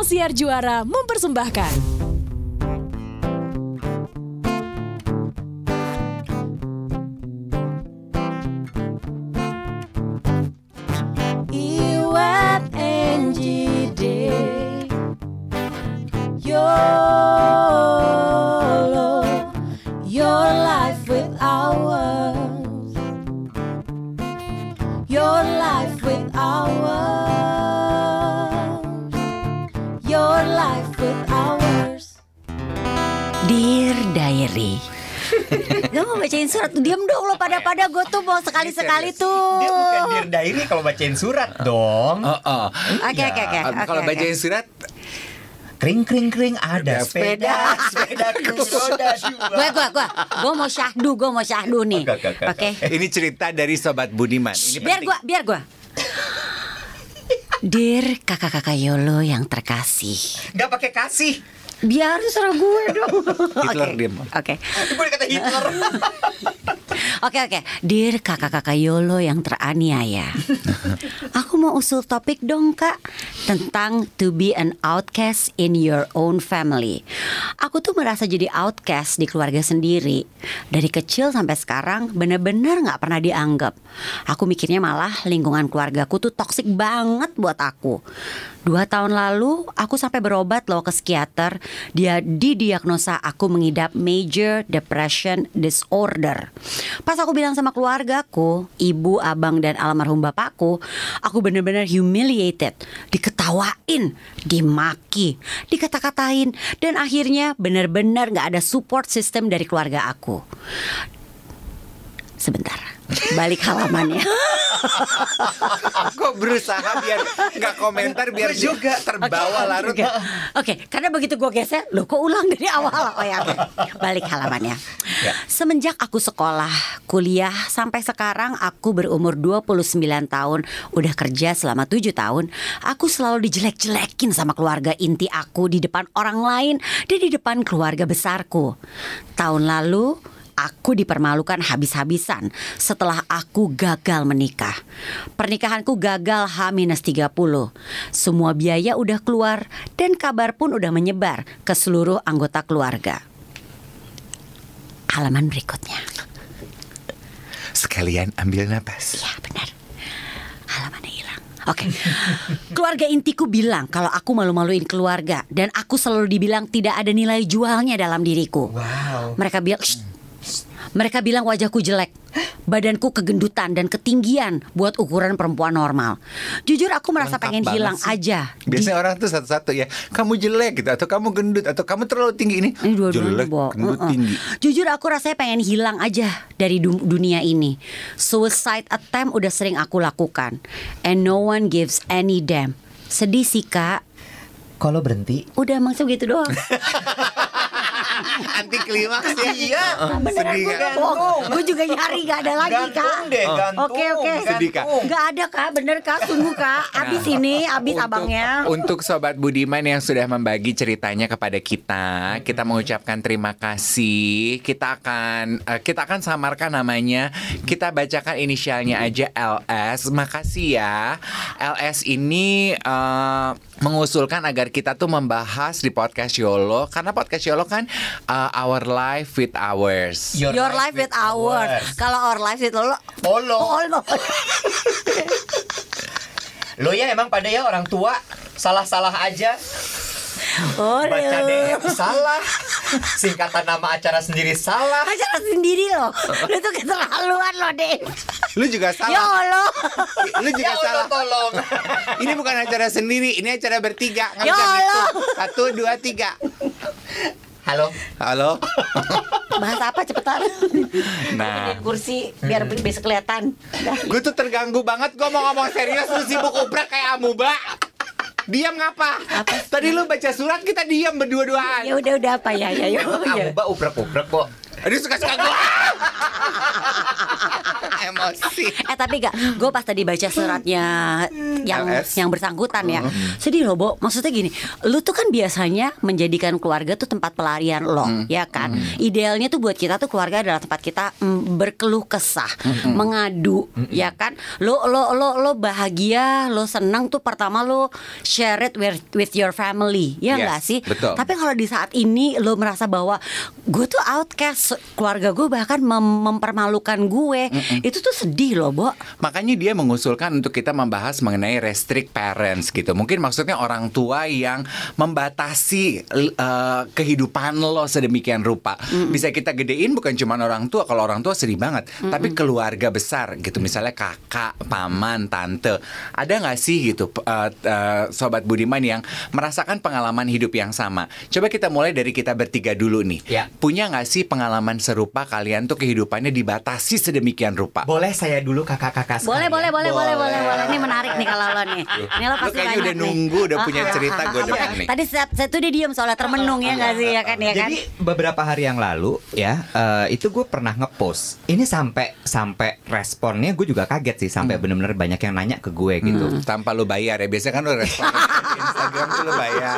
Sang Siar Juara mempersembahkan. Pada-pada Gue tuh mau sekali-sekali tuh Dia bukan Dear Diary kalau bacain surat dong. Oh, oh. Oke oke oke. Kalau bacain surat Kring kring kring ada sepeda, sepeda. Roda. Gue gue gue Gue mau syahdu Gue mau syahdu nih. Oke, Oke Ini cerita dari Sobat Budiman. Ini Biar gue Biar gue Dear kakak-kakak Yolo yang terkasih. Gak pakai kasih. Biar suara gue dong Hitler Oke. diam. Oke Gue kata Hitler. Oke oke, dear kakak-kakak Yolo yang teraniaya. Aku mau usul topik dong kak tentang to be an outcast in your own family. Aku tuh merasa jadi outcast di keluarga sendiri. Dari kecil sampai sekarang bener-bener nggak pernah dianggap. Aku mikirnya malah lingkungan keluargaku tuh toksik banget buat aku. Dua tahun lalu aku sampai berobat loh ke psikiater. Dia didiagnosa aku mengidap major depression disorder. Pas aku bilang sama keluargaku, ibu, abang dan almarhum bapakku, aku bener-bener humiliated, diketawain, dimaki, dikata-katain, dan akhirnya bener-bener gak ada support system dari keluarga aku. Sebentar, balik halamannya. Kok berusaha biar nggak komentar biar juga terbawa larut. Oke, Oke, karena begitu gue geser, lo kok ulang dari awal? Oh ya, balik halamannya. Semenjak aku sekolah, kuliah sampai sekarang aku berumur 29 tahun, udah kerja selama 7 tahun, aku selalu dijelek-jelekin sama keluarga inti aku di depan orang lain dan di depan keluarga besarku. Tahun lalu Aku dipermalukan habis-habisan setelah aku gagal menikah. Pernikahanku gagal H-30. Semua biaya udah keluar dan kabar pun udah menyebar ke seluruh anggota keluarga. Halaman berikutnya. Sekalian ambil napas. Ya benar. Halamannya hilang. Oke. keluarga intiku bilang kalau aku malu-maluin keluarga dan aku selalu dibilang tidak ada nilai jualnya dalam diriku. Wow. Mereka bilang. Mereka bilang wajahku jelek Badanku kegendutan dan ketinggian Buat ukuran perempuan normal Jujur aku merasa Lengkap pengen hilang sih. aja Biasanya orang tuh satu-satu ya Kamu jelek gitu Atau kamu gendut Atau kamu terlalu tinggi ini Ini dua-duanya Jelek, Bo. gendut, Uh-uh. tinggi Jujur aku rasanya pengen hilang aja dari du- dunia ini. Suicide attempt udah sering aku lakukan. And no one gives any damn. Sedih sih kak. Kalau berhenti, Udah emang segitu doang. Anti klimaks ya Iya. Beneran Sedih gue kan? bohong. Gue juga nyari gak ada lagi kak. gantung deh, gantung. Oke oke. Sedih, Kak. Gak ada kak, bener kak, sungguh kak. Abis ini, abis Untuk- abangnya. Untuk Sobat Budiman yang sudah membagi ceritanya kepada kita, kita mengucapkan terima kasih. Kita akan eh, kita akan samarkan namanya. Kita bacakan inisialnya aja LS. Makasih ya. LS ini eh, mengusulkan agar kita tuh membahas di podcast Yolo karena podcast Yolo kan eh, our life with ours. Your, life with ours. Kalau our life with lo, Polo. oh, lo. Lo ya emang pada ya orang tua salah-salah aja. Oh, Baca lo. DM salah. Singkatan nama acara sendiri salah. Acara sendiri loh. Lu tuh keterlaluan loh, deh. Lu juga Ya salah. Allah. Lu juga Ya Allah salah. tolong. Ini bukan acara sendiri, ini acara bertiga. Nggak Ya Allah. ngitung. Satu, dua, tiga. Halo. Halo. Bahas apa cepetan? Nah. Kursi biar bisa kelihatan. Gue tuh terganggu banget gue mau ngomong serius lu sibuk uprak kayak amuba. Diam ngapa? Tadi lu baca surat kita diam berdua-duaan. Ya udah udah apa ya ya ya. Ya. kamu mbak uprak-uprak kok. Aduh suka-suka gue. Emosi. Eh tapi gak, gue pas tadi baca suratnya yang LS. yang bersangkutan ya, sedih loh, Bo. Maksudnya gini, lu tuh kan biasanya menjadikan keluarga tuh tempat pelarian lo, ya kan? Idealnya tuh buat kita tuh keluarga adalah tempat kita mm, berkeluh kesah, mengadu, ya kan? Lo lo lo lo bahagia, lo senang tuh pertama lo share it with, with your family, ya Yes, nggak sih? betul. Tapi kalau di saat ini lo merasa bahwa gue tuh outcast, keluarga gue bahkan mem- mempermalukan gue, itu tuh sedih loh, Bo. Makanya dia mengusulkan untuk kita membahas mengenai restrict parents gitu. Mungkin maksudnya orang tua yang membatasi eh, kehidupan lo sedemikian rupa. Bisa kita gedein bukan cuma orang tua. Kalau orang tua sedih banget, tapi keluarga besar gitu. Misalnya kakak, paman, tante. Ada nggak sih gitu eh, eh, sobat Budiman yang merasakan pengalaman hidup yang sama? Coba kita mulai dari kita bertiga dulu nih. Ya. Punya nggak sih pengalaman serupa kalian tuh kehidupannya dibatasi sedemikian rupa? Boleh saya dulu kakak-kakak Boleh, boleh, boleh, boleh, boleh, boleh. Ini menarik nih kalau lo nih. Ini lo pasti kayaknya banyak udah nih. nunggu, udah punya Ah, cerita, ah, gua ah, demen ah. nih. Tadi tuh dia diem soalnya termenung ya nggak sih ya kan ya kan. Jadi beberapa hari yang lalu ya eh, itu gue pernah ngepost. Ini sampai sampai responnya gue juga kaget sih sampai bener-bener banyak yang nanya ke gue gitu. tanpa lu bayar ya biasanya kan lu respon Instagram tuh lu bayar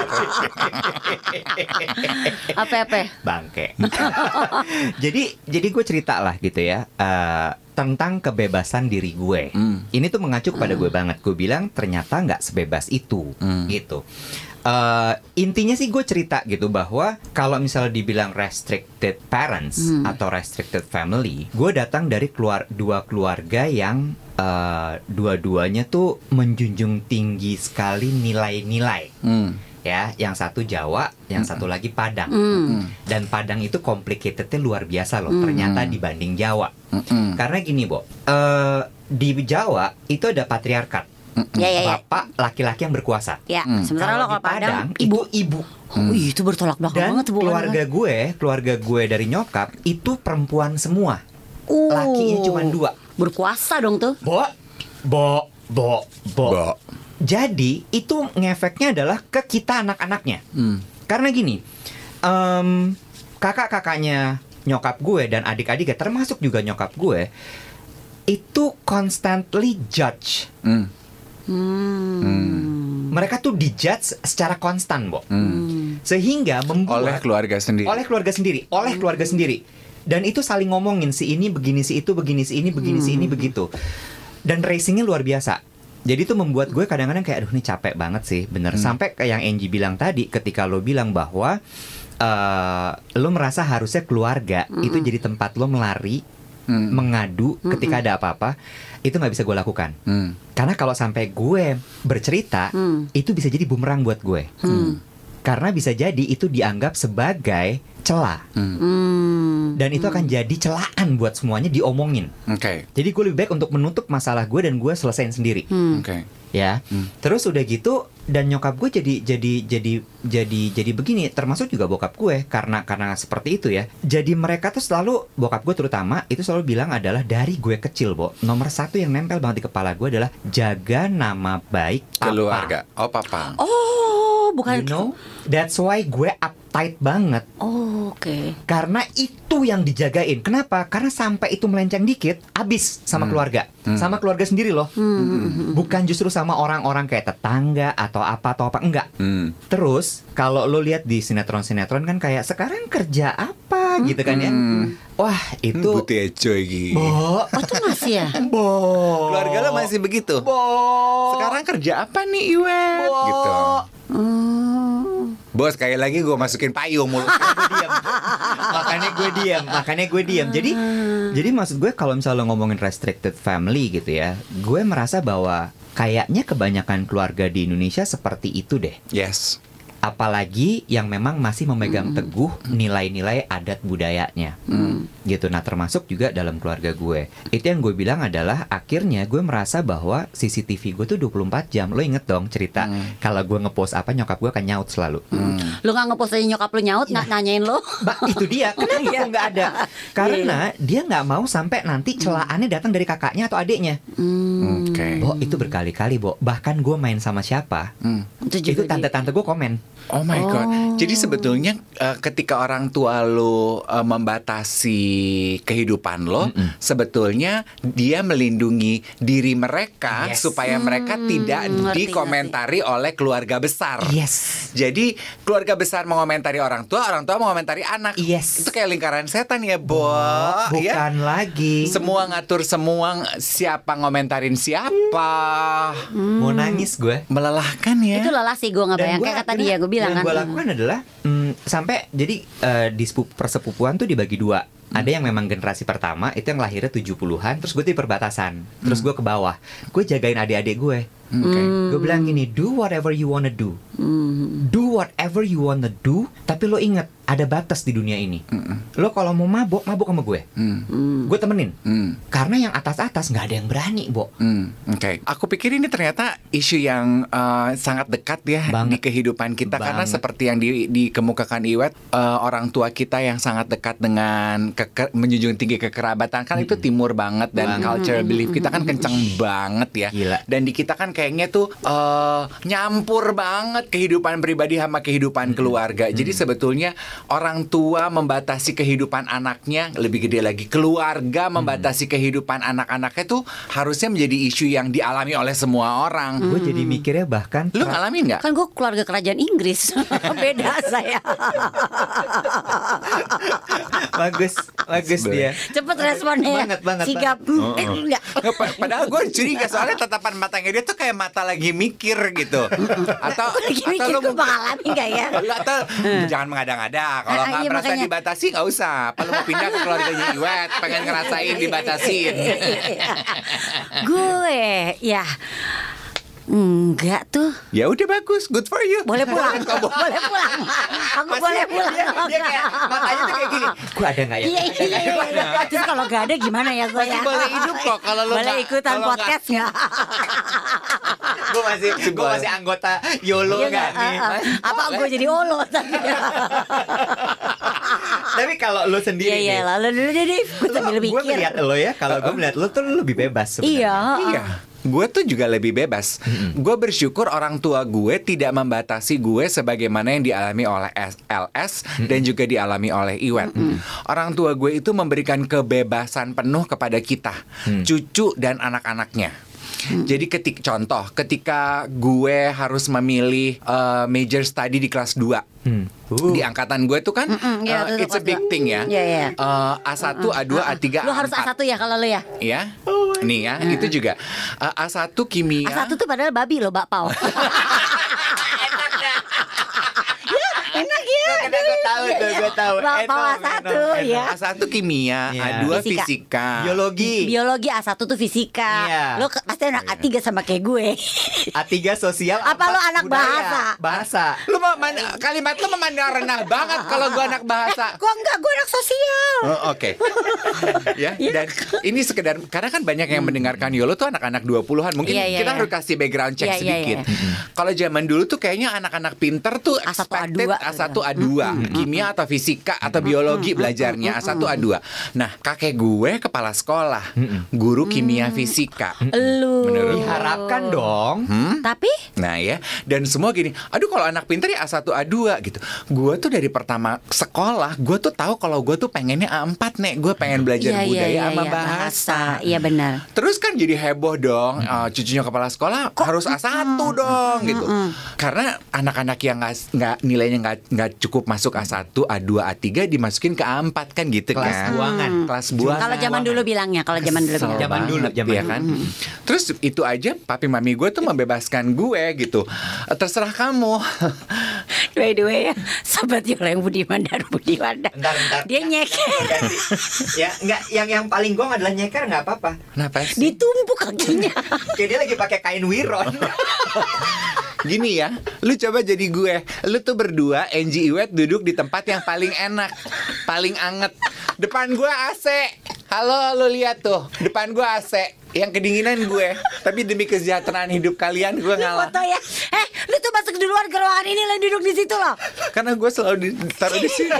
Apa apa? Bangke. jadi jadi gue cerita lah gitu ya. eh, tentang kebebasan diri gue. Hmm. Ini tuh mengacu kepada gue banget. Gue bilang ternyata nggak sebebas itu, Hmm. gitu. Eh, intinya sih gue cerita gitu bahwa kalau misalnya dibilang restricted parents atau restricted family, gue datang dari keluar dua keluarga yang eh, dua-duanya tuh menjunjung tinggi sekali nilai-nilai. Hmm. ya yang satu Jawa yang satu lagi Padang. Hmm. dan Padang itu complicatednya luar biasa loh ternyata dibanding Jawa. Mm-mm. karena gini Bo eh, di Jawa itu ada patriarkat Ya ya ya. bapak laki-laki yang berkuasa Ya, Hmm. sementara lo di kalau Padang, itu ibu Oh, ih, itu bertolak belakang dan banget tuh Bu. keluarga gue keluarga gue dari nyokap itu perempuan semua Uh, lakinya cuma dua Berkuasa dong tuh. Bo Bo Bo Bo, Bo. Jadi itu ngefeknya adalah ke kita anak-anaknya. Hmm. Karena gini, em, kakak-kakaknya nyokap gue dan adik-adiknya termasuk juga nyokap gue itu constantly judge. Hmm. Hmm. Mereka tuh dijudge secara konstan, Bo. Hmm. Sehingga membuat oleh keluarga sendiri oleh keluarga sendiri, oleh keluarga sendiri. Dan itu saling ngomongin si ini begini si itu begini si ini begini si ini begitu. Dan racingnya luar biasa. Jadi itu membuat gue kadang-kadang kayak aduh ini capek banget sih, bener. Sampai kayak yang Angie bilang tadi, ketika lo bilang bahwa eh lo merasa harusnya keluarga itu jadi tempat lo melari, Hmm. mengadu ketika ada apa-apa, itu nggak bisa gue lakukan. Hmm. Karena kalau sampai gue bercerita, Hmm. itu bisa jadi bumerang buat gue. Hmm. Karena bisa jadi itu dianggap sebagai celah Hmm. dan itu akan jadi celaan buat semuanya diomongin. Oke Jadi gue lebih baik untuk menutup masalah gue dan gue selesain sendiri, Hmm. oke ya. Hmm. Terus udah gitu dan nyokap gue jadi jadi jadi jadi jadi begini, termasuk juga bokap gue karena karena seperti itu ya. Jadi mereka tuh selalu bokap gue terutama itu selalu bilang adalah dari gue kecil, Bo. Nomor satu yang nempel banget di kepala gue adalah jaga nama baik papa. keluarga oh papa Oh, bukan. You know, that's why gue uptight banget Oh, oke. karena itu yang dijagain. Kenapa? Karena sampai itu melenceng dikit, abis sama keluarga, sama keluarga sendiri loh. Hmm. Bukan justru sama orang-orang kayak tetangga atau apa atau apa enggak. Hmm. Terus kalau lo lihat di sinetron-sinetron kan kayak sekarang kerja apa gitu kan ya? Wah itu Putih Ejo iki. Bo, Oh, itu masih ya? bo, Keluarga lo masih begitu. bo, Sekarang kerja apa nih Iwet? bo. Gitu. Hmm. Bos sekali lagi gue masukin payung mulu. gue diam makanya gue diam makanya gue diam jadi jadi maksud gue kalau misalnya ngomongin restricted family gitu ya gue merasa bahwa kayaknya kebanyakan keluarga di Indonesia seperti itu deh yes. Apalagi yang memang masih memegang teguh nilai-nilai adat budayanya. Gitu nah termasuk juga dalam keluarga gue. Itu yang gue bilang adalah akhirnya gue merasa bahwa CCTV gue tuh 24 jam. Lo inget dong cerita kalau gue ngepost apa nyokap gue akan nyaut selalu. Lu nggak ngepost aja nyokap lu nyaut nggak nanyain lu? Mbak itu dia. Kenapa kok nggak ada? Karena dia nggak mau sampai nanti celaannya datang dari kakaknya atau adiknya. Hmm. Oke. Bo itu berkali-kali Bo. Bahkan gue main sama siapa Hmm. Itu tante-tante gue komen Oh my god. Jadi sebetulnya eh, ketika orang tua lo eh, membatasi kehidupan lo, sebetulnya dia melindungi diri mereka Yes. supaya mereka tidak Hmm, ngerti, dikomentari oleh keluarga besar. Yes. Jadi keluarga besar mengomentari orang tua, orang tua mengomentari anak. Yes. Itu kayak lingkaran setan ya, Bo. Bukan ya. lagi. Semua ngatur semua siapa ngomentarin siapa. Mau nangis gue. Melelahkan ya. Itu lelah sih gue nggak bayang gua kayak kata dia gue bilang yang kan. gue lakukan adalah mm, sampai jadi eh, di sepupu- persepupuan tuh dibagi dua. Ada yang memang generasi pertama itu yang lahirnya 70-an terus gue di perbatasan. Terus gue ke bawah. Gue jagain adik-adik gue. Oke. Gue bilang gini, do whatever you wanna do. Hmm. Do whatever you wanna do, tapi lo inget ada batas di dunia ini. Lo kalau mau mabok, mabok sama gue. Hmm. Gue temenin. Hmm. Karena yang atas-atas nggak ada yang berani, Bo. Hmm, Oke, aku pikir ini ternyata isu yang uh, sangat dekat ya Banget. di kehidupan kita karena Banget. seperti yang di, dikemukakan Iwet, uh, orang tua kita yang sangat dekat dengan keke- menjunjung tinggi kekerabatan kan itu timur banget dan Banget. culture belief kita kan kenceng banget ya. Gila. Dan di kita kan kayaknya tuh uh, nyampur banget kehidupan pribadi sama kehidupan keluarga. Jadi sebetulnya orang tua membatasi kehidupan anaknya lebih gede lagi keluarga membatasi kehidupan anak-anaknya tuh harusnya menjadi isu yang dialami oleh semua orang. Gue jadi mikirnya bahkan Lu ngalamin nggak? Kan gue keluarga kerajaan Inggris Beda saya bagus, bagus dia. Cepet responnya Banget, banget, Sigap banget. Eh, enggak. Nggak, pa- Padahal gue curiga soalnya tatapan matanya dia tuh kayak mata lagi mikir gitu. Atau Lagi atau mikir lu gue mengalami gak ya? Lu atau jangan mengada-ngada. Kalau Ah, nggak iya, merasa makanya. dibatasi nggak usah. Kalau mau pindah ke keluarganya Iwet? Pengen ngerasain dibatasin. Gue ya Enggak tuh. Ya udah bagus. Good for you. Boleh pulang. Boleh. Pulang. Aku Masih- boleh pulang. Dia, dia kayak matanya tuh kayak gini. Gue ada nggak ya? Iya iya iya Terus kalau gak ada gimana ya gue ya? boleh hidup kok kalau lu Boleh nggak- ikutan nggak- podcast gak gue masih gue masih anggota YOLO Iya nggak? nggak? nih? Ah, ah. Apa gue jadi olo tapi Tapi kalau lo sendiri Iya iya lalu dulu deh Dave Gue sambil gue ngeliat lo ya, kalau gue melihat lo tuh lo lebih bebas sebenarnya. Iya Iya. Gue tuh juga lebih bebas. Gue bersyukur orang tua gue tidak membatasi gue Sebagaimana yang dialami oleh LS Dan juga dialami oleh Iwet Orang tua gue itu memberikan kebebasan penuh kepada kita Cucu dan anak-anaknya Jadi ketik contoh ketika gue harus memilih eh, major study di kelas 2 Hmm. Uh. Di angkatan gue tuh kan Mm-mm, iya, eh, itu it's a big thing ya Iya, iya. Eh, A1, A2, A3, Lu harus A4 A1 ya kalau lu ya ya. Nih ya, itu juga Uh, A1 kimia. A1 tuh padahal babi loh bakpao Ya enak ya Karena gue tahu tuh, gue tahu. Bakpao Enak, A1 enak, ya A1 kimia, Iya. A2 Fisika. fisika. Biologi. Biologi A1 tuh fisika Iya. Lo pasti anak A3 sama kayak gue A3 sosial. Apa A4 lo anak budaya. bahasa? Bahasa. Lu mau man- kalimat lu memandang rendah banget kalau gua anak bahasa. Gue enggak, gue anak sosial Oh, Oke. ya, dan ini sekedar karena kan banyak yang mendengarkan Yolo tuh anak-anak 20-an. Mungkin Iya, iya, kita iya. harus kasih background check Iya, iya, sedikit. iya. Kalau zaman dulu tuh kayaknya anak-anak pinter tuh A1, expected A2 A1 A2, kimia atau fisika atau biologi belajarnya A1 A2. Nah, kakek gue kepala sekolah, guru kimia fisika. Lu. Menurut- Diharapkan dong. Tapi? Nah ya, dan semua gini, aduh kalau anak pinter ya A1 A2 gitu. Gue tuh dari pertama sekolah, gue tuh tahu kalau gue tuh pengennya A4 nek, gue pengen belajar iya, budaya iya, sama iya, bahasa. Iya benar Terus kan jadi heboh dong, eh, cucunya kepala sekolah harus A1 dong gitu. Karena anak-anak yang nggak nggak nilainya nggak nggak cukup masuk A1, A2, A3 dimasukin ke A4 kan gitu Kelas kan. buangan. Kelas buangan. Kalau zaman dulu bilangnya Kalau zaman dulu Zaman dulu, banget, zaman ya dulu. kan. Terus itu aja papi mami gue tuh membebaskan gue gitu. Terserah kamu. By the way ya Sobat Yola yang Budiman dan Budiman Bentar, bentar. Dia nyeker ya nggak yang yang paling gong adalah nyeker nggak apa-apa. Kenapa sih? Ditumpuk kakinya Kayak dia lagi pakai kain wiron. Gini ya, lu coba jadi gue. Lu tuh berdua, Angie Iwet duduk di tempat yang paling enak, paling anget. Depan gue AC. Halo, lu lihat tuh. Depan gue AC. Yang kedinginan gue. Tapi demi kesejahteraan hidup kalian, gue ngalah. Foto ya Eh lu tuh masuk duluan ke ruangan ini lo duduk di situ loh. Karena gue selalu ditaruh di sini.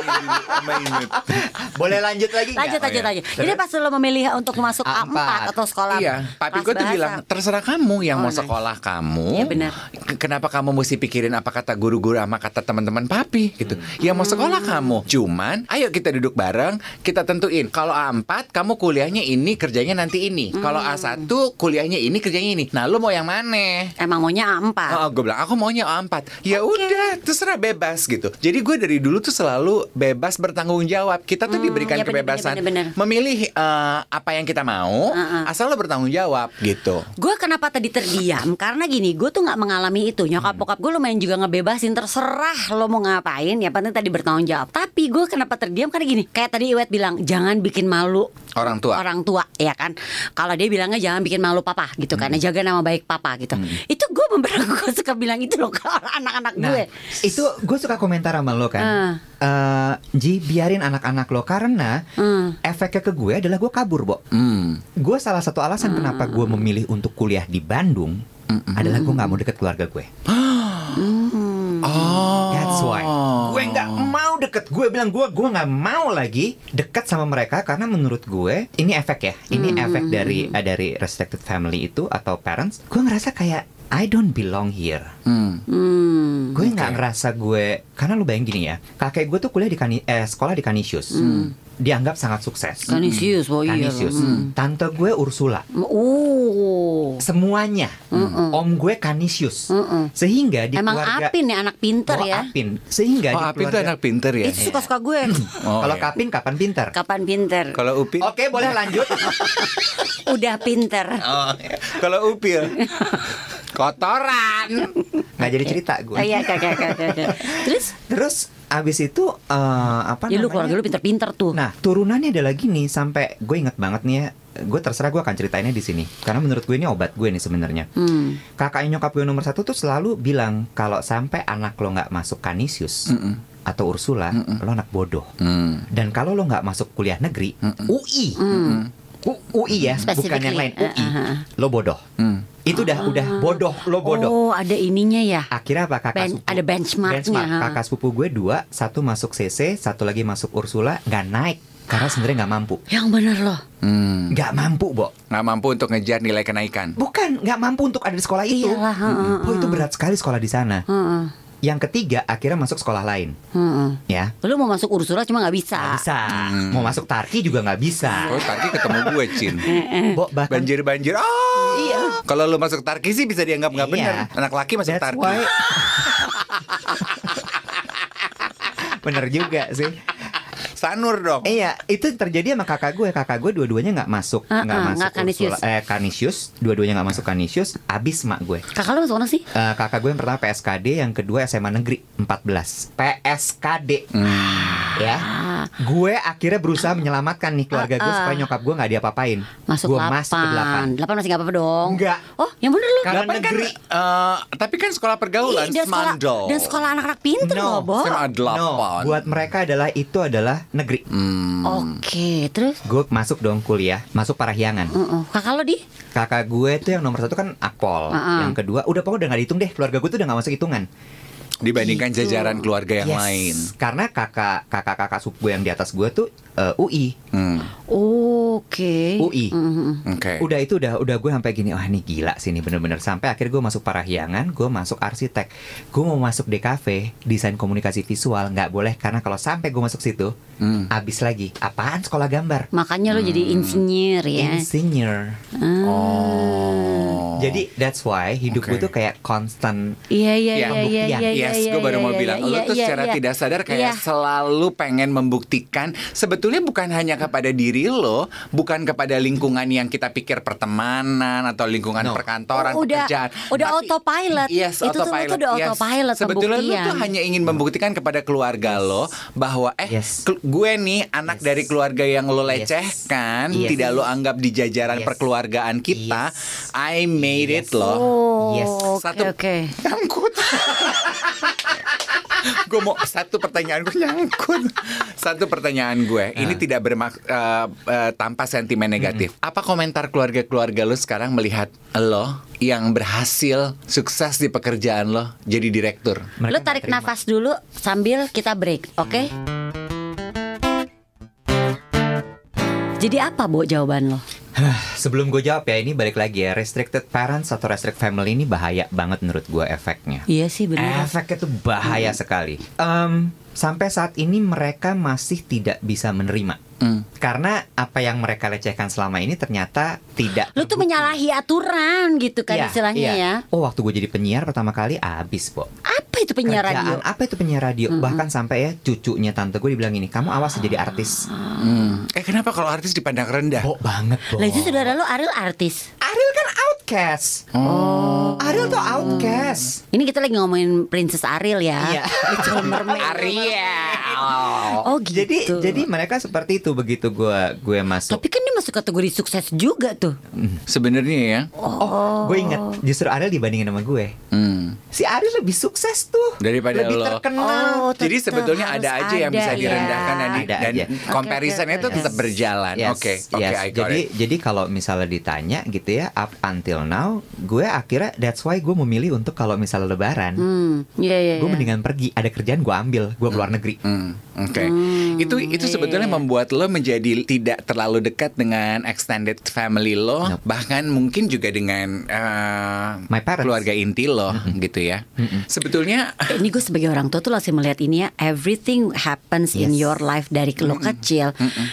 Boleh lanjut lagi? Lanjut, Oh, lanjut, ya. lanjut. Jadi pas lo memilih untuk masuk A4. A4 atau sekolah Iya, papi kelas gue tuh bahasa. bilang terserah kamu yang Oh, mau nice. sekolah kamu. Iya, benar. Kenapa kamu mesti pikirin apa kata guru-guru sama kata teman-teman papi gitu? Yang mau sekolah Hmm. kamu. Cuman, ayo kita duduk bareng, kita tentuin. Kalau A4 kamu kuliahnya ini, kerjanya nanti ini. Kalau Hmm. A1 kuliahnya ini, kerjanya ini. Nah, lu mau yang mana? Emang maunya A4. Oh, gue bilang aku maunya A4 Ya udah, terserah bebas gitu Jadi gue dari dulu tuh selalu bebas bertanggung jawab Kita tuh diberikan iya, bener, kebebasan bener, bener, bener. Memilih eh, apa yang kita mau Uh-uh. Asal lo bertanggung jawab gitu Gue kenapa tadi terdiam? Karena gini, gue tuh nggak mengalami itu. Nyokap bokap gue lumayan juga ngebebasin terserah lo mau ngapain. Ya penting tadi bertanggung jawab. Tapi gue kenapa terdiam? Karena gini, kayak tadi Iwet bilang, jangan bikin malu Orang tua orang tua, ya kan? Kalau dia bilangnya jangan bikin malu papa gitu kan, Hmm. jaga nama baik papa gitu. Itu gue beberapa gue suka bilang itu loh ke anak-anak Nah, gue. itu gue suka komentar sama lo kan. Ah. Eh, Ji, biarin anak-anak lo karena Hmm. efeknya ke gue adalah gue kabur, Bo. Hmm. Gue salah satu alasan kenapa gue memilih untuk kuliah di Bandung adalah gue nggak mau deket keluarga gue. Oh That's why. Gue nggak mau deket. Gue bilang gue gue nggak mau lagi deket sama mereka karena menurut gue ini efek ya. Ini efek dari eh, dari restricted family itu atau parents. Gue ngerasa kayak I don't belong here. Hmm. Hmm. Gue nggak ngerasa gue karena lu bayangin gini ya. Kakek gue tuh kuliah di Kani, eh, sekolah di Canisius. Dianggap sangat sukses. Kanisius, oh iya. Canisius. Hmm. Tante gue Ursula. Oh. Semuanya. Om gue Canisius. Mm-mm. Sehingga di Emang keluarga Apin ya anak pinter Oh, ya. Apin. Sehingga Oh di Apin tuh keluarga anak pinter ya Itu suka-suka gue. Oh, Kalau iya. Kapin kapan pinter? Kapan pinter? Kalau Upin Oke, boleh lanjut. Udah pinter. Oh, Kalau Upil Kotoran nggak jadi cerita gue. Ah, Iya, kakak, kakak, kakak. Terus? Terus abis itu eh, apa Ya lu namanya? keluarga lu pinter-pinter tuh. Nah, turunannya ada lagi nih sampai gue inget banget nih ya. Gue terserah gue akan ceritainnya di sini. Karena menurut gue ini obat gue nih sebenarnya. Hmm. Kakaknya nyokap gue nomor satu tuh selalu bilang kalau sampai anak lo nggak masuk Canisius atau Ursula, lo anak bodoh. Hmm. Dan kalau lo nggak masuk kuliah negeri, UI, U- UI ya, bukan yang lain, Specifically. UI, Uh, uh, uh. lo bodoh. Hmm. Itu udah udah bodoh, lo bodoh. Oh, ada ininya ya. Akhirnya apa kakak Ben- sepupu? ada benchmarknya, Benchmark. ha. Kakak sepupu gue dua, satu masuk CC, satu lagi masuk Ursula, nggak naik karena sebenarnya nggak mampu. Yang bener loh. Hmm. Nggak mampu, Bo. Nggak mampu untuk ngejar nilai kenaikan Bukan, nggak mampu untuk ada di sekolah itu. Iyalah, heeh, Oh, itu berat sekali sekolah di sana. Heeh, Yang ketiga, akhirnya masuk sekolah lain, heeh. ya. Lu mau masuk Ursula cuma nggak bisa. Nggak bisa. Mau masuk Tarki juga nggak bisa. Oh tadi ketemu gue Cin Bo, bahkan Banjir-banjir Oh Iya. Kalau lu masuk Tarki sih bisa dianggap nggak Iya. benar Anak laki masuk That's Tarki why. Bener juga sih. Sanur dong Iya, itu terjadi sama kakak gue. Kakak gue dua-duanya nggak masuk, Ah, nggak ah, masuk nggak Canisius. Ursula- eh Canisius. Dua-duanya nggak masuk Canisius. Abis mak gue. Kakak lu masuk mana sih? Eh, kakak gue yang pertama PSKD, yang kedua SMA Negeri 14. PSKD. Ya. Ah, Gue akhirnya berusaha menyelamatkan nih keluarga gue Ah, ah. supaya nyokap gue nggak diapa-apain. masuk gue 8. masuk ke 8. 8 masih nggak apa-apa dong. Enggak. Oh, yang bener lu. Karena Delapan kan, negeri. eh, Tapi kan sekolah pergaulan Ih, dan sekolah, Smandol dan sekolah anak-anak pinter No, loh, Bo. SMA No, delapan buat mereka adalah itu adalah negeri. Hmm. Oke, terus? Gue masuk dong kuliah, masuk Parahyangan. Heeh. Kakak lo di? Kakak gue tuh yang nomor satu kan Akpol, Ah, ah. yang kedua udah pokoknya udah nggak dihitung deh. Keluarga gue tuh udah nggak masuk hitungan. Dibandingkan Gitu. jajaran keluarga yang Yes. lain Karena kakak kakak kakak suku gue yang di atas gue tuh eh, UI, Hmm. Oke. UI. Mhm. Oke Udah itu udah udah gue sampai gini, wah ini gila sih ini bener-bener sampai akhirnya gue masuk Parahyangan, gue masuk arsitek, gue mau masuk DKV desain komunikasi visual nggak boleh karena kalau sampai gue masuk situ, Hmm. abis lagi apaan sekolah gambar, Makanya lo jadi insinyur ya. insinyur. Oh Jadi that's why hidup gue Oke. tuh kayak constant Iya iya Ya, iya iya iya. Yes, iya, gue baru iya, mau iya, bilang iya, Lo tuh iya, secara iya. tidak sadar kayak Iya. selalu pengen membuktikan Sebetulnya bukan hanya kepada diri lo Bukan kepada lingkungan yang kita pikir pertemanan Atau lingkungan No. perkantoran, Oh, udah- pekerjaan udah Tapi- autopilot. Yes, Itu tuh- autopilot itu udah yes. autopilot Sebetulnya lo tuh hanya ingin membuktikan kepada keluarga lo Bahwa eh Yes. gue nih anak Yes. dari keluarga yang lo Yes. lecehkan Yes. Tidak lo anggap di jajaran Yes. perkeluargaan kita Yes. I made it Yes. loh Oh, Yes. oke Satu- oke. Nyangkut gue mau satu pertanyaan gue nyangkut. Satu pertanyaan gue. Ini tidak bermak eh, eh, tanpa sentimen negatif. Apa komentar keluarga-keluarga lo sekarang melihat lo yang berhasil sukses di pekerjaan lo jadi direktur? Mereka Lu nggak tarik nafas dulu sambil kita break, oke? Jadi apa bu jawaban lo? Sebelum gue jawab ya, ini balik lagi ya. Restricted parents atau restrict family ini bahaya banget menurut gue efeknya. Iya sih benar. Efeknya tuh bahaya sekali. Em, sampai saat ini mereka masih tidak bisa menerima. Hmm. Karena apa yang mereka lecehkan selama ini ternyata tidak. Lu tuh menyalahi aturan gitu kan Iya, istilahnya iya. ya. Oh, waktu gue jadi penyiar pertama kali abis, Bo. Apa itu penyiar Kerjaan, radio? Apa itu penyiar radio? Bahkan sampai ya cucunya tante gue dibilang ini, kamu awas jadi artis. Hmm. Eh kenapa kalau artis dipandang rendah? Bo banget, Bo. Lah itu saudara lu Ariel artis. Ariel kan outcast. Oh. Ariel tuh outcast. Ini kita lagi ngomongin Princess Ariel ya. Iya. Ariel. Oh gitu. Jadi jadi mereka seperti itu begitu gue gue masuk. Tapi kan dia masuk kategori sukses juga tuh. Sebenarnya ya. Oh, gue ingat justru Ariel dibandingin sama gue. Hmm. Si Ariel lebih sukses tuh Daripada lebih lo. terkenal. Oh, Jadi sebetulnya harus ada aja yang bisa ada, direndahkan ya. dan, Ada aja. comparisonnya itu Oke, oke, tetap oke. berjalan. Yes, Oke, oke, yes. I got Jadi it. jadi kalau misalnya ditanya gitu ya up until now, gue akhirnya that's why gue memilih untuk kalau misalnya lebaran, Hmm, iya iya. gue iya. mendingan pergi. Ada kerjaan gue ambil, gue keluar negeri. Hmm, Oke, itu itu iya, sebetulnya iya. membuat lo menjadi tidak terlalu dekat dengan extended family lo, Nope. bahkan mungkin juga dengan eh, My parents. keluarga inti lo, gitu ya. Sebetulnya ini gue sebagai orang tua tuh langsung melihat ini ya everything happens in Yes. your life dari lo kecil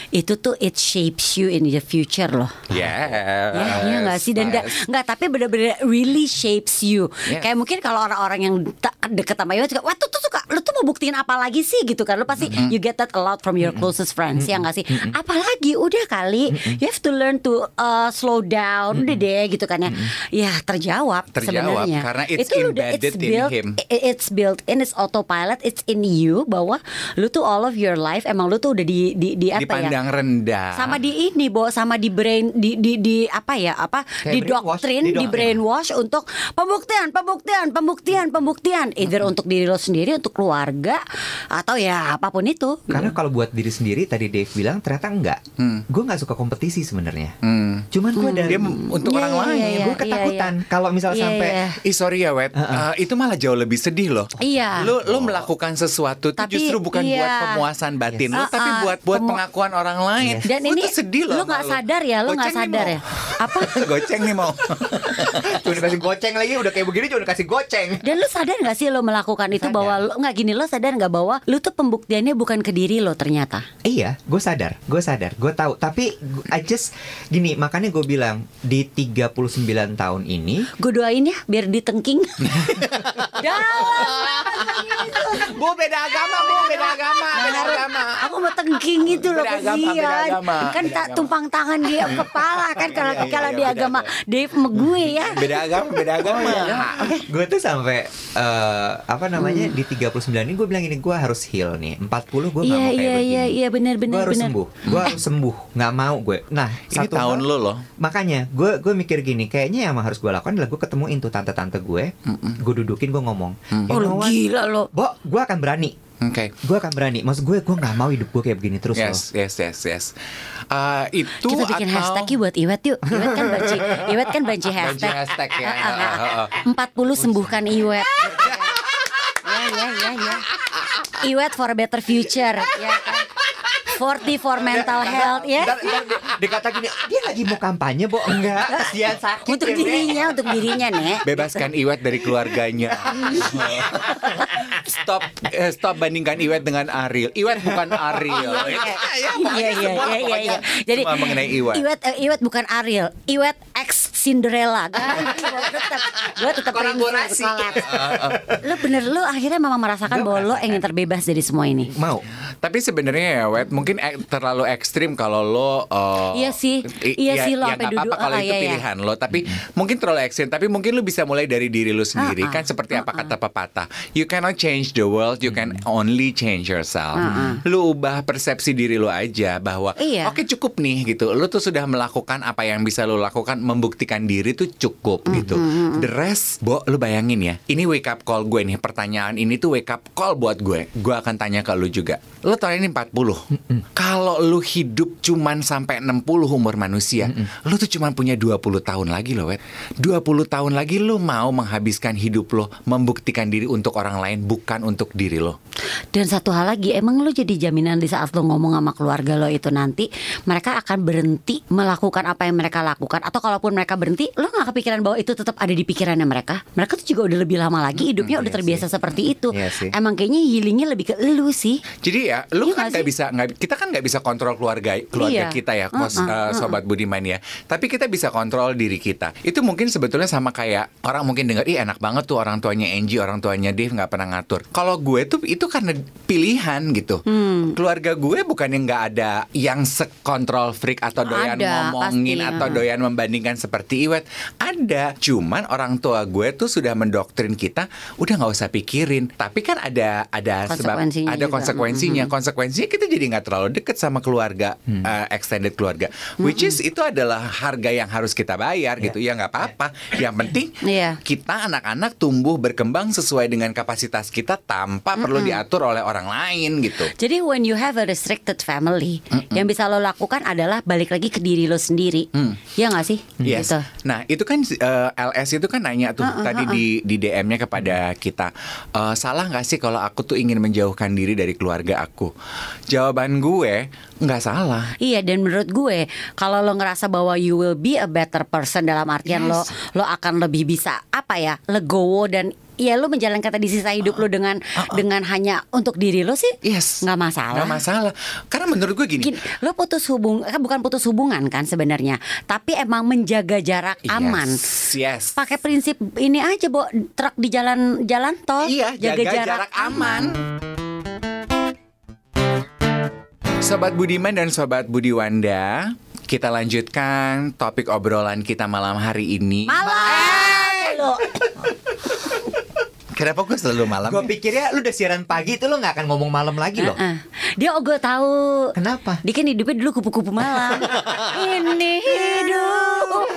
itu tuh it shapes you in the future loh ya, Ya, iya nggak sih dan da- yes. nggak tapi bener-bener really shapes you. Yes. Kayak mungkin kalau orang-orang yang tak deket sama Iwan suka, wah tuh tuh suka, lu tuh mau buktiin apa lagi sih gitu kan? Lu pasti you get that a lot from your closest friends ya nggak sih? Apalagi udah kali, you have to learn to uh, slow down, udah deh gitu kan ya. Ya terjawab, Terjawab, sebenarnya. karena it's Itu embedded in built, him. i- It's built in, it's autopilot, it's in you bahwa lu tuh all of your life emang lu tuh udah di di, di apa ya? dipandang rendah. sama di ini bo sama di brain di di, di apa ya apa Kayak di doktrin di di, brainwash untuk pembuktian pembuktian pembuktian pembuktian either untuk diri lo sendiri untuk keluarga atau ya apa pun itu Karena kalau buat diri sendiri tadi Dave bilang ternyata enggak. Gue nggak suka kompetisi sebenarnya. Hmm. Cuman gue dari Dia untuk Iya, orang iya, lain. iya, gue ketakutan kalau misalnya Iya, sampai iya. Ih sorry ya Wet, Eh, itu malah jauh lebih sedih loh. Iya. Lo lo melakukan sesuatu tuh Tapi, justru bukan iya. buat pemuasan batin lo, Yes. tapi Ah, ah. buat buat Pemu- pengakuan orang lain. Yes. dan ini sedih loh. lo nggak sadar ya lo nggak sadar ya apa Goceng nih mau. Cuma dikasih goceng lagi udah kayak begini cuma dikasih goceng. dan lo sadar nggak sih lo melakukan itu bahwa lo nggak gini lo sadar nggak bahwa lo tuh pembuktiannya bukan ke diri lo ternyata Iya, gue sadar, gue sadar, gue tahu. Tapi I just gini, makanya gue bilang di 39 tahun ini, gue doain ya biar ditengking dalam Bu beda agama, Bu beda agama, beda agama. Aku mau tengking gitu loh agama, Kan tak tumpang tangan di kepala kan kalau Iya, iya, kalau iya, di beda agama. Dave sama gue ya. Beda agama, beda agama. gue tuh sampai eh, apa namanya di 39 ini gue bilang ini gue harus heal nih. 40 gue nggak Iya mau kayak iya begini. iya iya benar gue harus benar. sembuh, gue harus sembuh, nggak mau gue. Nah, Ini satu tahun lo loh. Makanya gue gue mikir gini, kayaknya yang harus gue lakukan adalah gue ketemuin tuh tante-tante gue, gue dudukin gue ngomong, Oh "You know gila lo. Bo, gue akan berani. Oke. Gue akan berani. Maksud gue, gue nggak mau hidup gue kayak begini terus loh. Yes, yes, yes, yes. Eh, itu Kita bikin atau hashtag buat Iwet yuk. Iwet kan banci, Iwet kan banci Banci hashtag. hashtag ya. Ah. 40 sembuhkan Iwet. ya ya ya ya. Iwet for a better future. Ya kan? 40 for mental health ya. Ntar, ntar di- dikata gini, dia lagi mau kampanye, Bo. Enggak, kasihan sakit. Untuk ya, Nek." dirinya, untuk dirinya, Nek. Bebaskan Iwet dari keluarganya. stop eh, stop bandingkan Iwet dengan Ariel. Iwet bukan Ariel. Iya, Ya, pokoknya iya, semua iya, iya, pokoknya iya. Jadi mengenai Iwet. Iwet, eh, Iwet bukan Ariel, Iwet ex Cinderella. Ganti, tetap, gue tetap Kolaborasi. Lo bener, lo akhirnya memang merasakan bahwa lo ingin terbebas dari semua ini. Mau. Tapi sebenarnya ya Wet mungkin ek- terlalu ekstrim kalau lo eh, Iya sih. i- Iya sih, lo ya nggak apa-apa duduk, kalau ah, itu iya, iya. pilihan lo tapi mungkin terlalu ekstrim tapi mungkin lo bisa mulai dari diri lo sendiri Ah, ah. kan seperti apa kata pepatah you cannot change the world you can only change yourself Ah, ah. lo ubah persepsi diri lo aja bahwa Iya. oke cukup nih gitu lo tuh sudah melakukan apa yang bisa lo lakukan membuktikan membuktikan diri tuh cukup gitu. The rest, Bo, lu bayangin ya. Ini wake up call gue nih. Pertanyaan ini tuh wake up call buat gue. Gue akan tanya ke lu juga. Lu tahun ini 40. Kalau lu hidup cuman sampai 60 umur manusia, lu tuh cuman punya 20 tahun lagi loh, Wet. 20 tahun lagi lu mau menghabiskan hidup lo membuktikan diri untuk orang lain bukan untuk diri lo. Dan satu hal lagi, emang lo jadi jaminan di saat lo ngomong sama keluarga lo itu nanti mereka akan berhenti melakukan apa yang mereka lakukan atau kalaupun mereka berhenti, lo nggak kepikiran bahwa itu tetap ada di pikirannya mereka. Mereka tuh juga udah lebih lama lagi hidupnya udah iya terbiasa sih. seperti itu. Iya. Emang kayaknya healingnya lebih ke lu sih. Jadi ya, lu Iya kan nggak bisa nggak kita kan nggak bisa kontrol keluarga keluarga Iya. kita ya, kos, Uh-uh, eh, uh-uh. sobat Budiman ya. Tapi kita bisa kontrol diri kita. Itu mungkin sebetulnya sama kayak orang mungkin dengar, ih enak banget tuh orang tuanya Angie, orang tuanya Dave nggak pernah ngatur. Kalau gue tuh itu karena pilihan gitu. Hmm. Keluarga gue bukan yang nggak ada yang sekontrol freak atau doyan Ada, ngomongin pasti, atau doyan membandingkan seperti Iwet. Ada, cuman orang tua gue tuh sudah mendoktrin kita, udah nggak usah pikirin. Tapi kan ada ada sebab ada juga. konsekuensinya. Konsekuensinya kita jadi nggak terlalu deket sama keluarga, uh, extended keluarga. Which is itu adalah harga yang harus kita bayar gitu. Ya nggak apa-apa. Yang penting Iya. kita anak-anak tumbuh berkembang sesuai dengan kapasitas kita tanpa perlu diatur oleh orang lain gitu. Jadi when you have a restricted family, yang bisa lo lakukan adalah balik lagi ke diri lo sendiri. Ya nggak sih? Yes. Gitu. Nah itu kan eh, LS itu kan nanya tuh tadi di di DM-nya kepada kita Eh, salah nggak sih kalau aku tuh ingin menjauhkan diri dari keluarga aku? Jawaban gue nggak salah. Iya dan menurut gue kalau lo ngerasa bahwa you will be a better person dalam artian lo lo akan lebih bisa apa ya legowo dan ya lo menjalankan tadi sisa hidup lo dengan dengan hanya untuk diri lo sih Yes. nggak masalah. Nggak masalah. Karena menurut gue gini. Gini, lo putus hubung kan bukan putus hubungan kan sebenarnya, tapi emang menjaga jarak aman. Yes. Yes. Pakai prinsip ini aja, Bo, truk di jalan jalan tol, Iya, jaga, jarak, aman. Sobat Budiman dan Sobat Budiwanda, kita lanjutkan topik obrolan kita malam hari ini. Malam. Lo. Kenapa gue selalu malam? Gue pikirnya lu udah siaran pagi itu lu nggak akan ngomong malam lagi loh. Heeh. Dia ogo tahu. Kenapa? Dia kan hidupnya dulu kupu-kupu malam. Ini hidup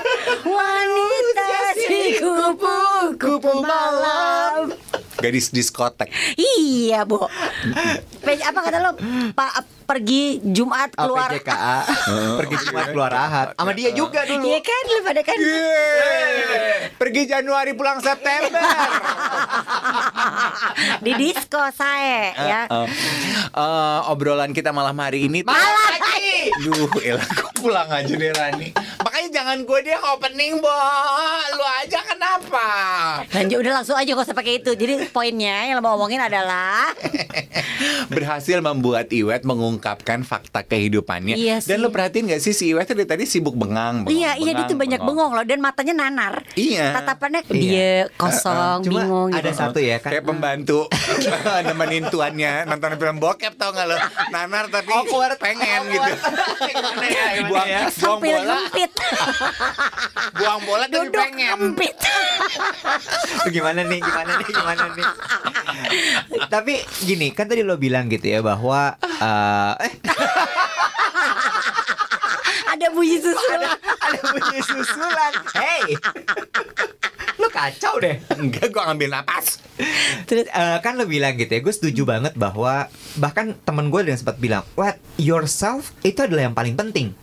wanita si kupu-kupu malam. Gadis diskotek. Iya, Bu. Apa kata lo? Pak pergi Jumat Oh, keluar. PJKA pergi Jumat keluar Ahad sama dia juga dulu. Iya kan, lu pada kan. Pergi Januari pulang September. Di disco saya ya. Eh, obrolan kita malam hari ini Malam Duh, elah pulang aja deh Rani. Makanya jangan gue dia opening, Bo. Lu aja kenapa? Lanjut udah langsung aja gak usah pakai itu. Jadi poinnya yang lo mau omongin adalah Berhasil membuat Iwet mengungkapkan fakta kehidupannya. Iya Dan lu perhatiin gak sih si Iwet dari tadi sibuk bengang, bengong, Iya, iya dia tuh banyak bengong loh dan matanya nanar. Iya. Tatapannya Iya. dia kosong, Cuma bingung ada gitu. satu ya kan. Kayak pembantu nemenin tuannya nonton film bokep tau gak lo Nanar tapi Awkward. pengen Awkward. gitu Gimana ya, gimana buang, ya? buang bola. buang bola tapi Duduk pengen gempit. Lu gimana nih gimana nih gimana nih tapi gini kan tadi lo bilang gitu ya bahwa eh eh, Ada bunyi susulan. ada bunyi susulan hey lo kacau deh enggak gue ngambil napas Terus eh, kan lo bilang gitu ya, gue setuju banget bahwa bahkan temen gue yang sempat bilang, what yourself itu adalah yang paling penting,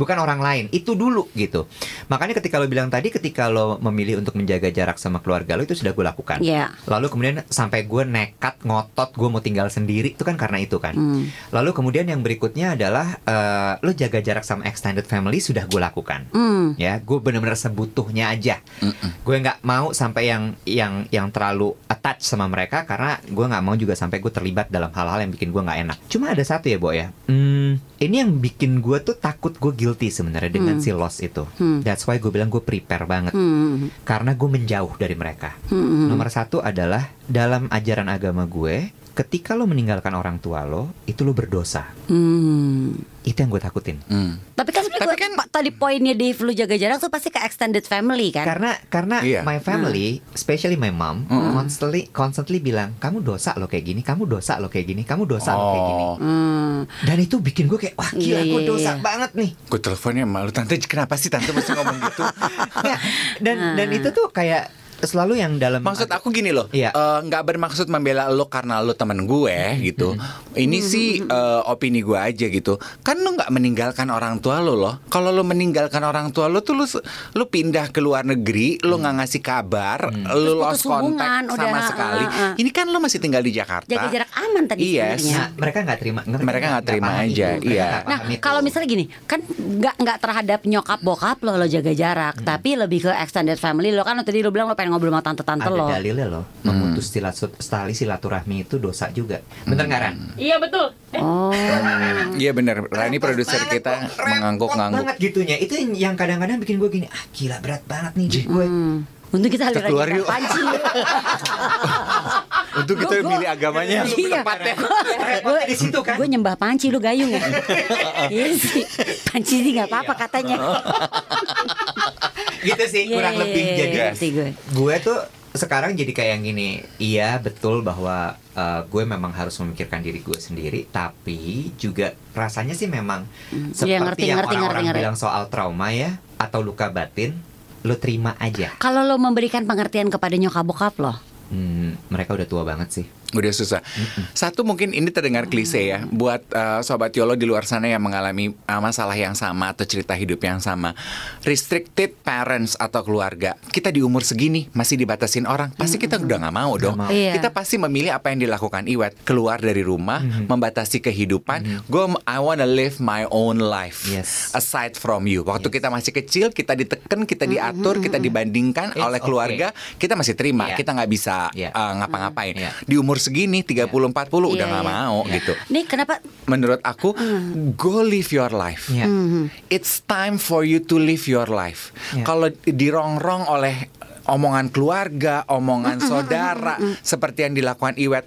bukan orang lain. Itu dulu gitu. Makanya ketika lo bilang tadi, ketika lo memilih untuk menjaga jarak sama keluarga lo itu sudah gue lakukan. Iya. Lalu kemudian sampai gue nekat ngotot gue mau tinggal sendiri itu kan karena itu kan. Hmm. Lalu kemudian yang berikutnya adalah eh, lo jaga jarak sama extended family sudah gue lakukan. Hmm. Ya, gue bener-bener sebutuhnya aja. Gue nggak mau sampai yang yang yang terlalu attach sama mereka karena gue nggak mau juga sampai gue terlibat dalam hal-hal yang bikin gue nggak enak. Cuma ada satu ya, Bo ya. Hmm, ini yang bikin gue tuh takut gue guilty sebenarnya dengan si loss itu. Hmm. That's why gue bilang gue prepare banget Hmm. karena gue menjauh dari mereka. Hmm. Nomor satu adalah dalam ajaran agama gue, ketika lo meninggalkan orang tua lo, itu lo berdosa. Hmm. Itu yang gue takutin. Hmm. Tapi kan sebenarnya Tapi kan- pa- tadi poinnya Dave lu jaga jarak tuh pasti ke extended family kan? Karena karena Iya. my family, especially my mom, constantly constantly bilang kamu dosa lo kayak gini, kamu dosa lo kayak gini, kamu dosa lo kayak gini. Oh, Hmm. Dan itu bikin gue kayak wah gila Iya, gue iya, dosa iya. banget nih. gue teleponnya malu tante kenapa sih tante mesti ngomong gitu? Ya, dan dan itu tuh kayak selalu yang dalam Maksud aku gini loh, Iya. nggak bermaksud membela lo karena lo temen gue gitu. Ini sih eh, opini gue aja gitu. Kan lo nggak meninggalkan orang tua lo loh. Kalau lo meninggalkan orang tua lo tuh lo, lo pindah ke luar negeri, lo nggak ngasih kabar, lo Terus lost kontak sama udah, sekali. uh, uh, uh. Ini kan lo masih tinggal di Jakarta. Jaga jarak aman tadi Yes. Nah, mereka nggak terima Mereka nggak terima paham aja, itu, iya. Nah, kalau misalnya gini, kan nggak nggak terhadap nyokap bokap lo lo jaga jarak, Hmm. tapi lebih ke extended family lo kan tadi lo bilang lo pengen ngobrol sama tante-tante ada lo. dalilnya loh memutus silat- tali silaturahmi itu dosa juga. Bener nggak Ran? Iya betul. Eh, Oh. Iya bener, Rani produser kita mengangguk-ngangguk. banget gitunya. Itu yang- kadang-kadang bikin gue gini, ah gila berat banget nih gue. Hmm. Untung kita Kita aliran keluar yuk. panci. Untuk kita Gua- milih agamanya yang Iya. ya. gue di situ kan. Gue nyembah panci lu gayung ya. Iya sih. Panci sih nggak apa-apa katanya. gitu sih kurang Iya, lebih. iya, Jadi ngerti gue. gue tuh sekarang jadi kayak yang gini. Iya betul bahwa uh, gue memang harus memikirkan diri gue sendiri, tapi juga rasanya sih memang seperti Iya, ngerti, yang ngerti, orang-orang bilang soal trauma ya atau luka batin, lo terima aja. Kalau lo memberikan pengertian kepada nyokap bokap lo, Hmm, mereka udah tua banget sih. Udah susah. Satu mungkin ini terdengar klise ya buat uh, sobat Yolo di luar sana yang mengalami uh, masalah yang sama atau cerita hidup yang sama. Restricted parents atau keluarga. Kita di umur segini masih dibatasin orang. Pasti kita udah nggak mau dong. mau. Iya. Kita pasti memilih apa yang dilakukan Iwet. Keluar dari rumah, membatasi kehidupan. Gue I wanna live my own life. Yes. Aside from you. Waktu kita masih kecil, kita diteken, kita diatur, kita dibandingkan It's oleh okay. keluarga, kita masih terima. Iya. Kita nggak bisa Iya. uh, ngapa-ngapain. Iya. Di umur segini 30 40 udah Iya, nggak iya. mau Iya. gitu. nih kenapa? Menurut aku go live your life. Iya. It's time for you to live your life. Iya. Kalau dirongrong oleh omongan keluarga, omongan saudara seperti yang dilakukan Iwet,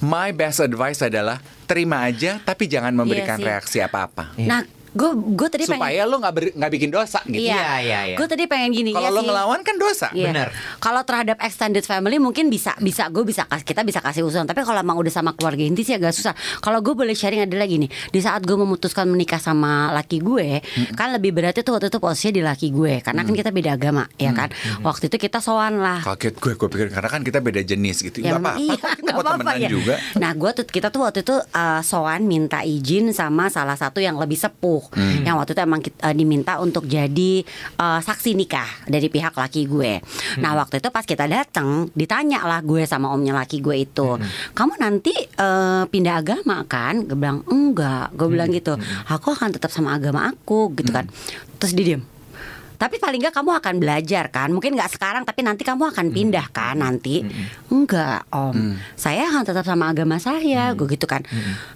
my best advice adalah terima aja tapi jangan memberikan sih. reaksi apa-apa. Iya. Nah, gue gue tadi pengen Supaya lo nggak ber- nggak bikin dosa gitu. Iya, iya, iya. Gue tadi pengen gini Kalau iya lo sih. ngelawan kan dosa. Iya. Benar. Kalau terhadap extended family mungkin bisa bisa gue bisa kita bisa kasih usulan. Tapi kalau emang udah sama keluarga inti sih agak susah. Kalau gue boleh sharing adalah gini. Di saat gue memutuskan menikah sama laki gue, kan lebih berat itu waktu itu posisinya di laki gue. Karena kan kita beda agama, ya kan. Waktu itu kita sowan lah. Kaget gue, gue pikir karena kan kita beda jenis gitu. Ya, Gak apa-apa, iya, kita apa-apa, temenan ya. juga. Nah, gue tuh kita tuh waktu itu uh, soan minta izin sama salah satu yang lebih sepuh, Hmm. yang waktu itu emang kit- uh, diminta untuk jadi uh, saksi nikah dari pihak laki gue. Hmm. Nah, waktu itu pas kita datang, ditanya lah gue sama omnya laki gue itu, Hmm. kamu nanti uh, pindah agama kan? Gue bilang enggak, gue Hmm. bilang gitu. Aku akan tetap sama agama aku, gitu kan. Terus dia diem. Tapi paling nggak kamu akan belajar kan? Mungkin nggak sekarang tapi nanti kamu akan pindah kan nanti. Enggak om. Saya akan tetap sama agama saya Gue gitu kan.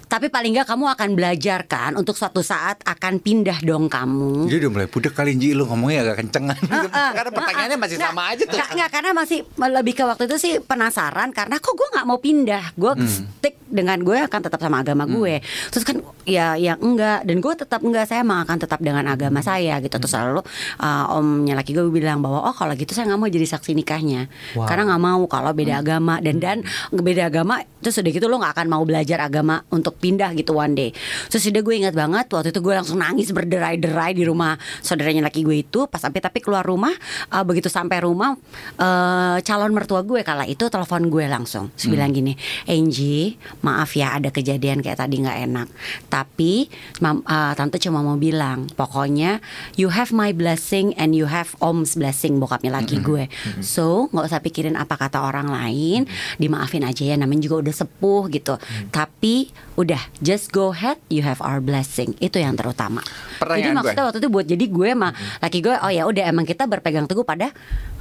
Tapi paling nggak kamu akan belajar kan Untuk suatu saat akan pindah dong kamu. Dia udah mulai budek kali Ji lu ngomongnya agak kencengan Heeh. Karena pertanyaannya masih Nggak, sama aja tuh. Nggak, nggak, karena masih lebih ke waktu itu sih penasaran karena kok gue nggak mau pindah. Gue Hmm. stick dengan gue akan tetap sama agama gue. Terus kan ya ya enggak dan gue tetap enggak saya emang akan tetap dengan agama saya gitu. Terus lalu uh, omnya. Laki gue bilang bahwa oh kalau gitu saya nggak mau jadi saksi nikahnya. Wow. Karena nggak mau kalau beda agama. Dan dan beda agama terus udah gitu lo nggak akan mau belajar agama untuk pindah gitu one day. Terus udah gue ingat banget waktu itu gue langsung nangis berderai-derai di rumah saudaranya laki gue itu. Pas sampai tapi keluar rumah uh, begitu sampai rumah uh, calon mertua gue kala itu telepon gue langsung. Terus bilang gini Angie maaf ya ada kejadian kayak tadi nggak enak. Tapi mam- uh, tante cuma mau bilang pokoknya you have my blessing and you have om's blessing bokapnya laki gue. So nggak usah pikirin apa kata orang lain dimaafin aja ya namanya juga udah sepuh gitu. Tapi udah just go ahead you have our blessing. Itu yang terutama. Jadi Pertanyaan gue. maksudnya waktu itu buat jadi gue sama laki gue oh ya udah emang kita berpegang teguh pada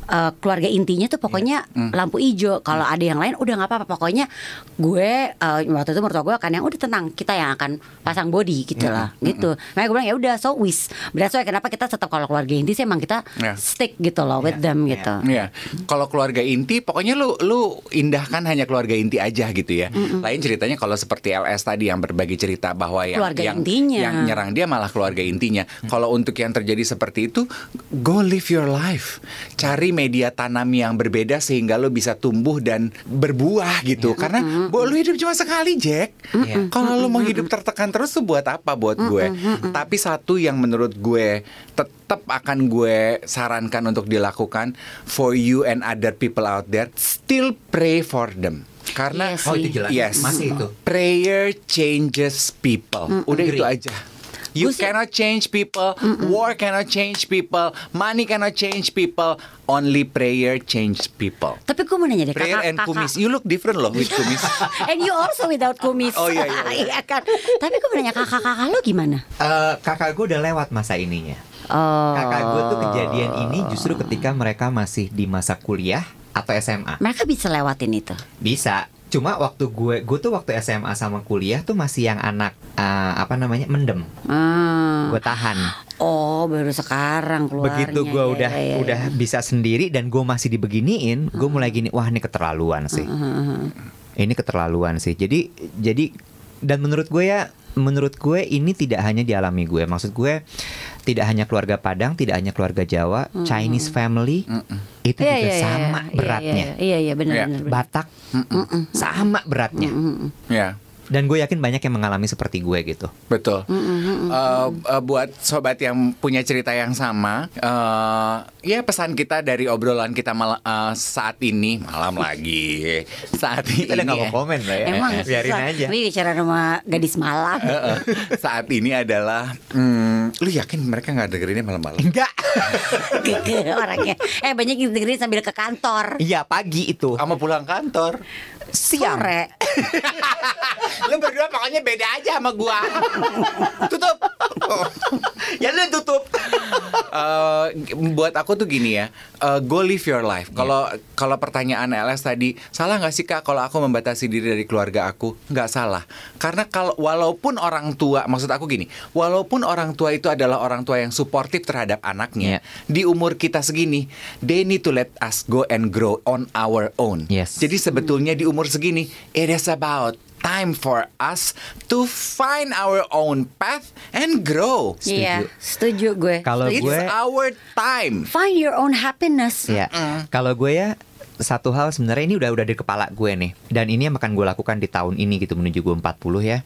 eh, keluarga intinya tuh pokoknya Iya. Hmm. lampu hijau. Kalau ada yang lain udah nggak apa-apa. Pokoknya gue eh, waktu itu mertua gue kan yang udah tenang kita yang akan pasang body gitu Hmm. lah, gitu. Makanya gue bilang ya udah so wis. Berarti kenapa kita tetap kalau keluarga inti sih emang kita Ya. stick gitu loh with Ya, them ya. gitu. Iya, kalau keluarga inti, pokoknya lu lu indahkan hanya keluarga inti aja gitu ya. Lain ceritanya kalau seperti LS tadi yang berbagi cerita bahwa yang Keluarga yang, intinya. yang nyerang dia malah keluarga intinya. Kalau untuk yang terjadi seperti itu, go live your life. Cari media tanam yang berbeda sehingga lu bisa tumbuh dan berbuah gitu. Karena bo, lu hidup cuma sekali, Jack. Iya. Kalau lu mau hidup tertekan terus tuh buat apa buat gue? Tapi satu yang menurut gue tetap akan gue sarankan untuk dilakukan for you and other people out there, still pray for them. Karena Iya Oh itu jelas. Yes. Masih itu. Prayer changes people. Udah itu Agree. aja. You Gue sih- cannot change people, war cannot change people, money cannot change people, only prayer change people. Tapi gue mau nanya deh Prayer kakak, and kakak. kumis. You look different loh with kumis. And you also without kumis. Oh, iya, iya, iya. kan. Tapi gue mau nanya kakak-kakak lo gimana? Eh, kakak gue udah lewat masa ininya. Oh. Kakak gue tuh kejadian ini justru ketika mereka masih di masa kuliah atau SMA. Mereka bisa lewatin itu. Bisa. Cuma waktu gue, gue tuh waktu SMA sama kuliah tuh masih yang anak eh, apa namanya mendem. Hmm. Gue tahan. Oh, baru sekarang keluarnya. Begitu gue ya, udah ya, ya. udah bisa sendiri dan gue masih dibeginiin, gue mulai gini, wah ini keterlaluan sih. Ini keterlaluan sih. Jadi jadi dan menurut gue ya, menurut gue ini tidak hanya dialami gue. Maksud gue tidak hanya keluarga Padang, tidak hanya keluarga Jawa, Chinese family itu Iya, juga iya, iya, sama iya, beratnya. Iya, iya, iya, benar, Iya. benar, benar. Batak sama beratnya. Ya. Dan gue yakin banyak yang mengalami seperti gue gitu. Betul. Eh, eh, buat sobat yang punya cerita yang sama, eh, ya pesan kita dari obrolan kita mal- eh, saat ini malam lagi, saat ini Kita udah nggak ya. mau komen lah ya. Emang biarin susah. aja. Ini bicara sama gadis malam. Eh, eh, saat ini adalah, hmm, lu yakin mereka nggak dengerinnya malam-malam? Enggak. Orangnya. Eh banyak yang dengerin sambil ke kantor. Iya pagi itu. Sama pulang kantor. Siang. Sore. lu berdua pokoknya beda aja sama gua. Tutup. ya lu tutup. Eh, buat aku tuh gini ya, eh, go live your life. Kalau kalau pertanyaan LS tadi, salah nggak sih kak kalau aku membatasi diri dari keluarga aku? Nggak salah, karena kalau walaupun orang tua, maksud aku gini, walaupun orang tua itu adalah orang tua yang suportif terhadap anaknya, Yeah. di umur kita segini, they need to let us go and grow on our own. Yes. Jadi sebetulnya di umur segini, it is about time for us to find our own path and grow. Iya, setuju gue. Kalau It's gue our time. Find your own happiness. ya, kalau gue ya satu hal sebenarnya ini udah udah di kepala gue nih dan ini yang akan gue lakukan di tahun ini gitu menuju gue 40 ya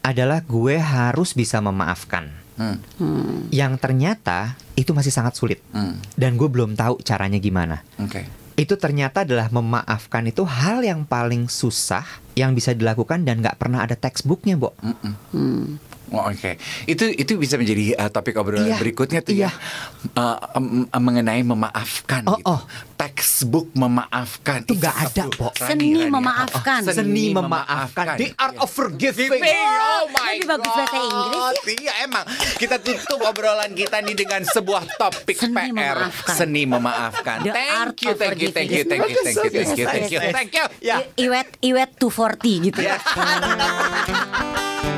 adalah gue harus bisa memaafkan Hmm. yang ternyata itu masih sangat sulit Hmm. dan gue belum tahu caranya gimana Oke. Itu ternyata adalah memaafkan itu hal yang paling susah yang bisa dilakukan dan nggak pernah ada textbooknya, Bo. Oh, Oke, itu itu bisa menjadi uh, topik obrolan Iya, berikutnya tuh iya. ya, Uh, em- mengenai memaafkan Oh, gitu. oh. Textbook memaafkan Itu nggak ada, Bo. Seni memaafkan. Seni memaafkan. The art of forgiving. Oh my Lebih bagus bahasa Inggris God. Iya emang Kita tutup obrolan kita nih dengan sebuah topik Seni PR memaafkan. Seni memaafkan The art Thank you, of thank you, thank you, thank you, thank you, thank you, thank you, thank you Ya. Iwet Iwet 240 gitu. Ya.